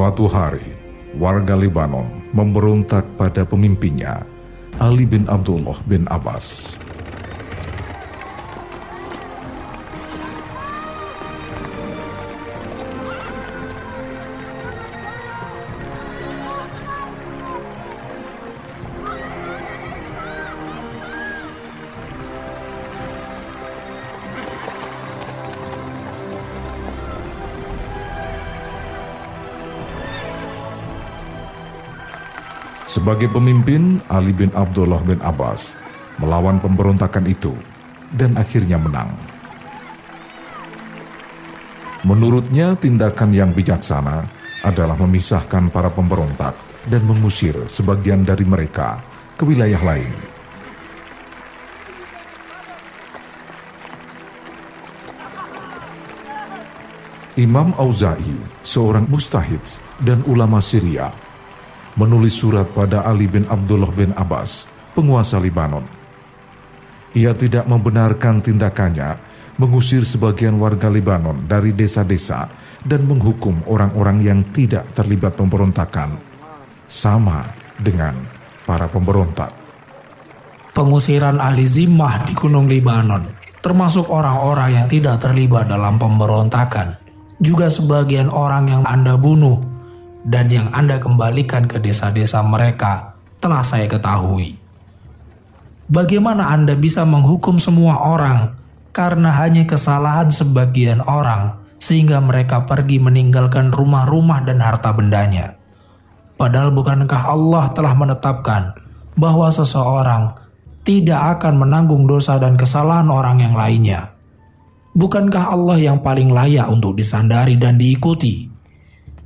Suatu hari, warga Lebanon memberontak pada pemimpinnya, Ali bin Abdullah bin Abbas. Sebagai pemimpin, Ali bin Abdullah bin Abbas melawan pemberontakan itu dan akhirnya menang. Menurutnya, tindakan yang bijaksana adalah memisahkan para pemberontak dan mengusir sebagian dari mereka ke wilayah lain. Imam Auza'i, seorang mustahid dan ulama Syria, menulis surat pada Ali bin Abdullah bin Abbas, penguasa Libanon. Ia tidak membenarkan tindakannya mengusir sebagian warga Libanon dari desa-desa dan menghukum orang-orang yang tidak terlibat pemberontakan, sama dengan para pemberontak. Pengusiran ahli zimmah di Gunung Libanon, termasuk orang-orang yang tidak terlibat dalam pemberontakan, juga sebagian orang yang Anda bunuh dan yang Anda kembalikan ke desa-desa mereka telah saya ketahui. Bagaimana Anda bisa menghukum semua orang karena hanya kesalahan sebagian orang sehingga mereka pergi meninggalkan rumah-rumah dan harta bendanya? Padahal bukankah Allah telah menetapkan bahwa seseorang tidak akan menanggung dosa dan kesalahan orang yang lainnya? Bukankah Allah yang paling layak untuk disandari dan diikuti?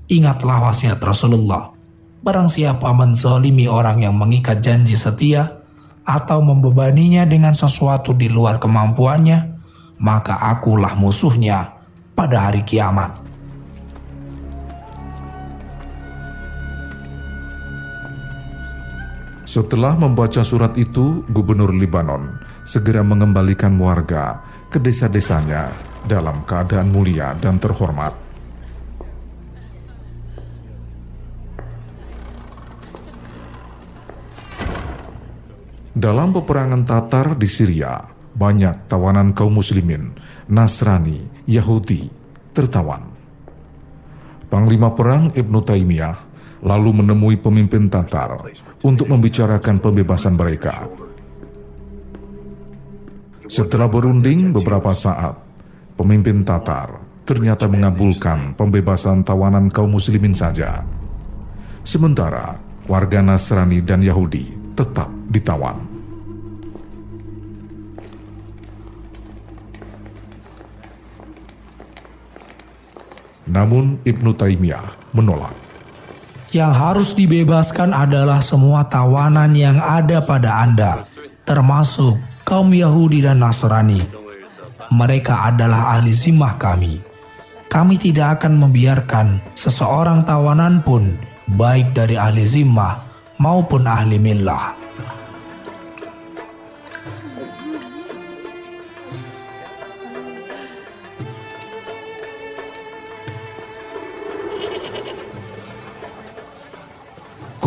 Ingatlah wasiat Rasulullah. Barang siapa menzolimi orang yang mengikat janji setia atau membebaninya dengan sesuatu di luar kemampuannya, maka akulah musuhnya pada hari kiamat. Setelah membaca surat itu, Gubernur Libanon segera mengembalikan warga ke desa-desanya dalam keadaan mulia dan terhormat. Dalam peperangan Tatar di Syria, banyak tawanan kaum muslimin, Nasrani, Yahudi tertawan. Panglima perang Ibnu Taimiyah lalu menemui pemimpin Tatar untuk membicarakan pembebasan mereka. Setelah berunding beberapa saat, pemimpin Tatar ternyata mengabulkan pembebasan tawanan kaum muslimin saja. Sementara warga Nasrani dan Yahudi tetap ditawan. Namun Ibnu Taimiyah menolak. Yang harus dibebaskan adalah semua tawanan yang ada pada Anda, termasuk kaum Yahudi dan Nasrani. Mereka adalah ahli zimah kami. Kami tidak akan membiarkan seseorang tawanan pun, baik dari ahli zimah maupun ahli millah.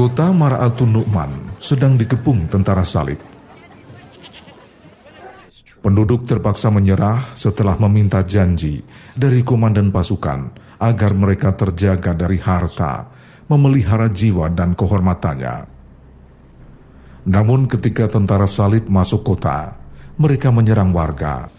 Kota Mar'atun Nu'man sedang dikepung tentara salib. Penduduk terpaksa menyerah setelah meminta janji dari komandan pasukan agar mereka terjaga dari harta memelihara jiwa dan kehormatannya. Namun ketika tentara salib masuk kota, mereka menyerang warga.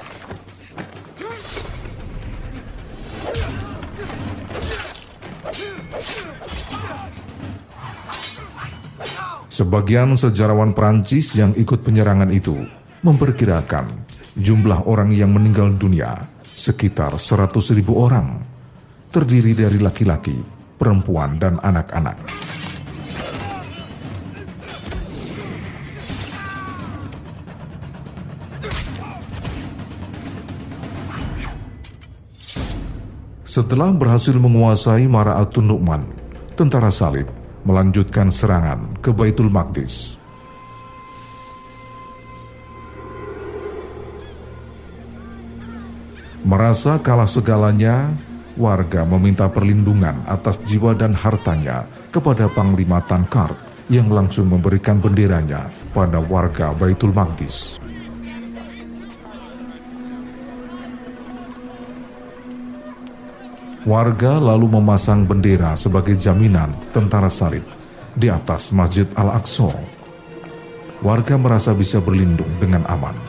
Sebagian sejarawan Prancis yang ikut penyerangan itu memperkirakan jumlah orang yang meninggal dunia sekitar 100 ribu orang, terdiri dari laki-laki, perempuan, dan anak-anak. Setelah berhasil menguasai Mara'atun Nu'man, tentara salib melanjutkan serangan ke Baitul Maqdis. Merasa kalah segalanya, warga meminta perlindungan atas jiwa dan hartanya kepada Panglima Tankart yang langsung memberikan benderanya pada warga Baitul Maqdis. Warga lalu memasang bendera sebagai jaminan tentara salib di atas Masjid Al-Aqsa. Warga merasa bisa berlindung dengan aman.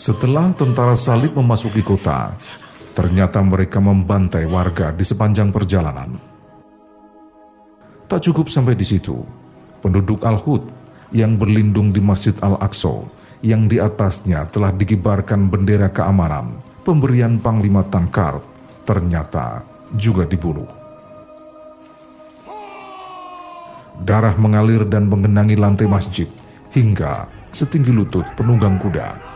Setelah tentara salib memasuki kota, ternyata mereka membantai warga di sepanjang perjalanan. Tak cukup sampai di situ, penduduk Al-Hud yang berlindung di Masjid Al-Aqsa yang di atasnya telah dikibarkan bendera keamanan pemberian Panglima Tankart ternyata juga dibunuh. Darah mengalir dan mengenangi lantai masjid hingga setinggi lutut penunggang kuda.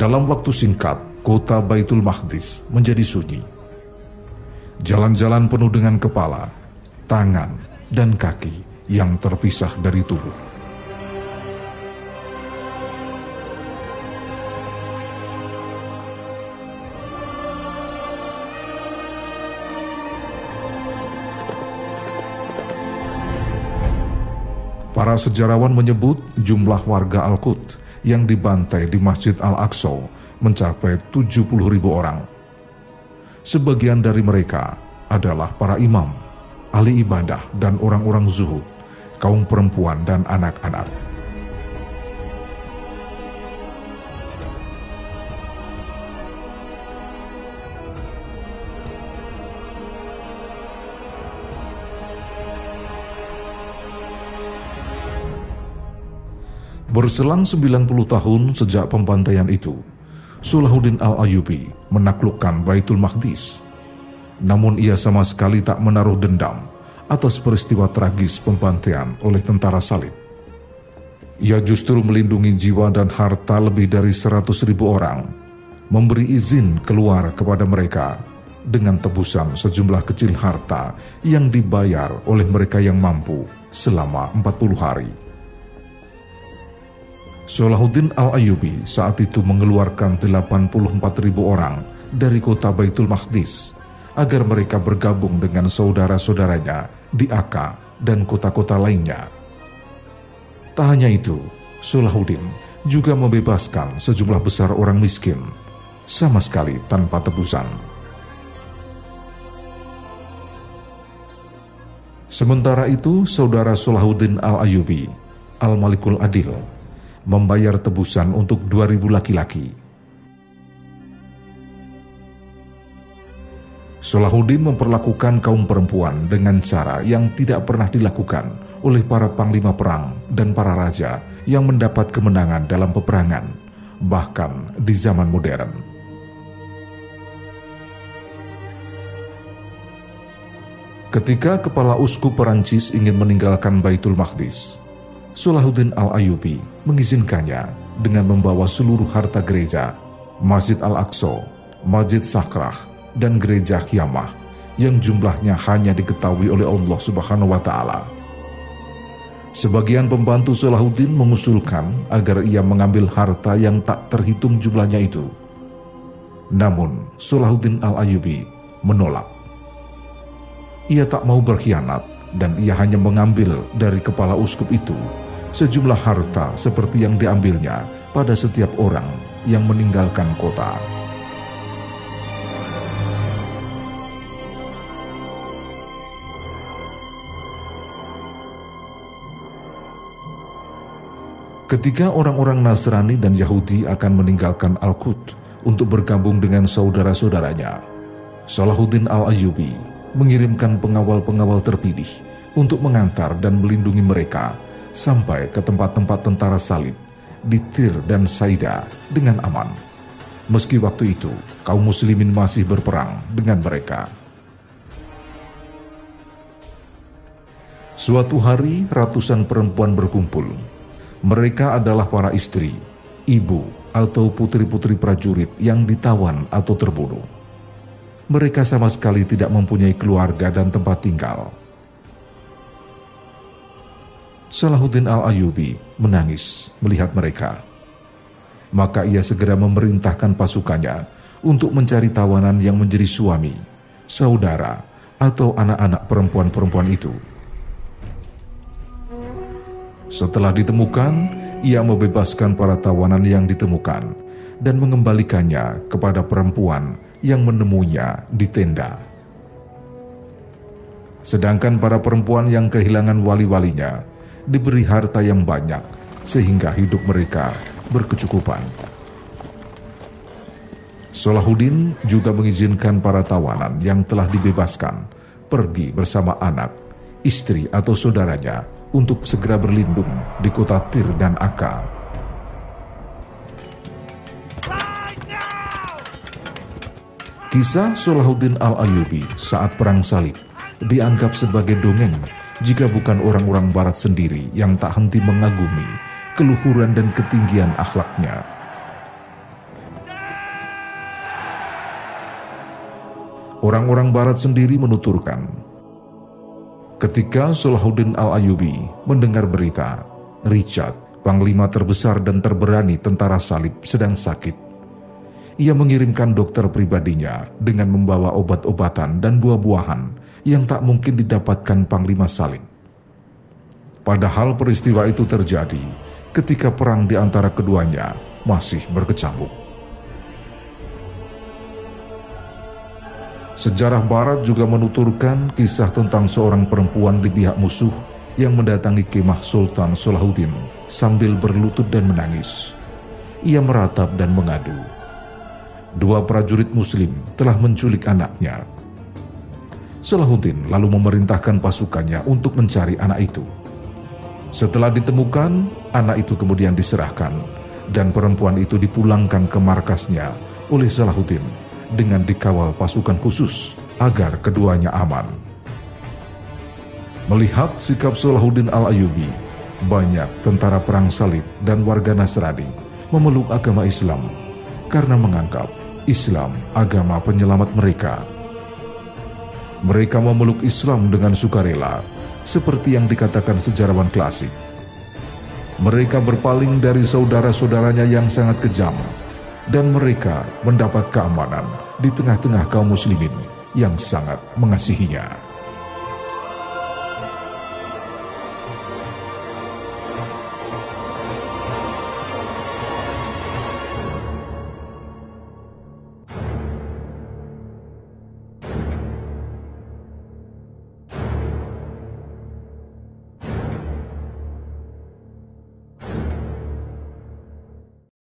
Dalam waktu singkat, kota Baitul Maqdis menjadi sunyi. Jalan-jalan penuh dengan kepala, tangan, dan kaki yang terpisah dari tubuh. Para sejarawan menyebut jumlah warga Al-Quds yang dibantai di Masjid Al-Aqsa mencapai 70 ribu orang. Sebagian dari mereka adalah para imam, ahli ibadah dan orang-orang zuhud, kaum perempuan dan anak-anak. Berselang 90 tahun sejak pembantaian itu, Sulahuddin Al-Ayubi menaklukkan Baitul Maqdis. Namun ia sama sekali tak menaruh dendam atas peristiwa tragis pembantaian oleh tentara salib. Ia justru melindungi jiwa dan harta lebih dari 100 ribu orang, memberi izin keluar kepada mereka dengan tebusan sejumlah kecil harta yang dibayar oleh mereka yang mampu selama 40 hari. Salahuddin Al-Ayubi saat itu mengeluarkan 84 ribu orang dari kota Baitul Maqdis agar mereka bergabung dengan saudara-saudaranya di Aka dan kota-kota lainnya. Tak hanya itu, Salahuddin juga membebaskan sejumlah besar orang miskin, sama sekali tanpa tebusan. Sementara itu, saudara Salahuddin Al-Ayubi, Al-Malikul Adil, membayar tebusan untuk 2000 laki-laki. Salahuddin memperlakukan kaum perempuan dengan cara yang tidak pernah dilakukan oleh para panglima perang dan para raja yang mendapat kemenangan dalam peperangan, bahkan di zaman modern. Ketika kepala uskup Perancis ingin meninggalkan Baitul Maqdis, Salahuddin Al-Ayubi mengizinkannya dengan membawa seluruh harta gereja, Masjid Al-Aqsa, Masjid Sakrah, dan gereja Kiamah yang jumlahnya hanya diketahui oleh Allah Subhanahu wa taala. Sebagian pembantu Salahuddin mengusulkan agar ia mengambil harta yang tak terhitung jumlahnya itu. Namun Salahuddin Al-Ayubi menolak. Ia tak mau berkhianat dan ia hanya mengambil dari kepala uskup itu sejumlah harta seperti yang diambilnya pada setiap orang yang meninggalkan kota. Ketika orang-orang Nasrani dan Yahudi akan meninggalkan Al-Qud untuk bergabung dengan saudara-saudaranya, Salahuddin Al-Ayyubi mengirimkan pengawal-pengawal terpilih untuk mengantar dan melindungi mereka sampai ke tempat-tempat tentara salib di Tir dan Saida dengan aman. Meski waktu itu kaum muslimin masih berperang dengan mereka. Suatu hari ratusan perempuan berkumpul. Mereka adalah para istri, ibu, atau putri-putri prajurit yang ditawan atau terbunuh. Mereka sama sekali tidak mempunyai keluarga dan tempat tinggal. Salahuddin Al-Ayubi menangis melihat mereka. Maka ia segera memerintahkan pasukannya untuk mencari tawanan yang menjadi suami, saudara, atau anak-anak perempuan-perempuan itu. Setelah ditemukan, ia membebaskan para tawanan yang ditemukan dan mengembalikannya kepada perempuan yang menemuinya di tenda. Sedangkan para perempuan yang kehilangan wali-walinya diberi harta yang banyak sehingga hidup mereka berkecukupan. Solahuddin juga mengizinkan para tawanan yang telah dibebaskan pergi bersama anak, istri atau saudaranya untuk segera berlindung di kota Tir dan Aka. Kisah Solahuddin Al-Ayubi saat Perang Salib dianggap sebagai dongeng jika bukan orang-orang barat sendiri yang tak henti mengagumi keluhuran dan ketinggian akhlaknya. Orang-orang barat sendiri menuturkan, ketika Salahuddin Al-Ayubi mendengar berita, Richard, panglima terbesar dan terberani tentara salib sedang sakit. Ia mengirimkan dokter pribadinya dengan membawa obat-obatan dan buah-buahan yang tak mungkin didapatkan Panglima Salib. Padahal peristiwa itu terjadi ketika perang di antara keduanya masih berkecamuk. Sejarah Barat juga menuturkan kisah tentang seorang perempuan di pihak musuh yang mendatangi kemah Sultan Salahuddin sambil berlutut dan menangis. Ia meratap dan mengadu. Dua prajurit muslim telah menculik anaknya Salahuddin lalu memerintahkan pasukannya untuk mencari anak itu. Setelah ditemukan, anak itu kemudian diserahkan dan perempuan itu dipulangkan ke markasnya oleh Salahuddin dengan dikawal pasukan khusus agar keduanya aman. Melihat sikap Salahuddin Al-Ayubi, banyak tentara perang salib dan warga Nasrani memeluk agama Islam karena menganggap Islam agama penyelamat mereka mereka memeluk Islam dengan sukarela, seperti yang dikatakan sejarawan klasik. Mereka berpaling dari saudara-saudaranya yang sangat kejam, dan mereka mendapat keamanan di tengah-tengah kaum muslimin yang sangat mengasihinya.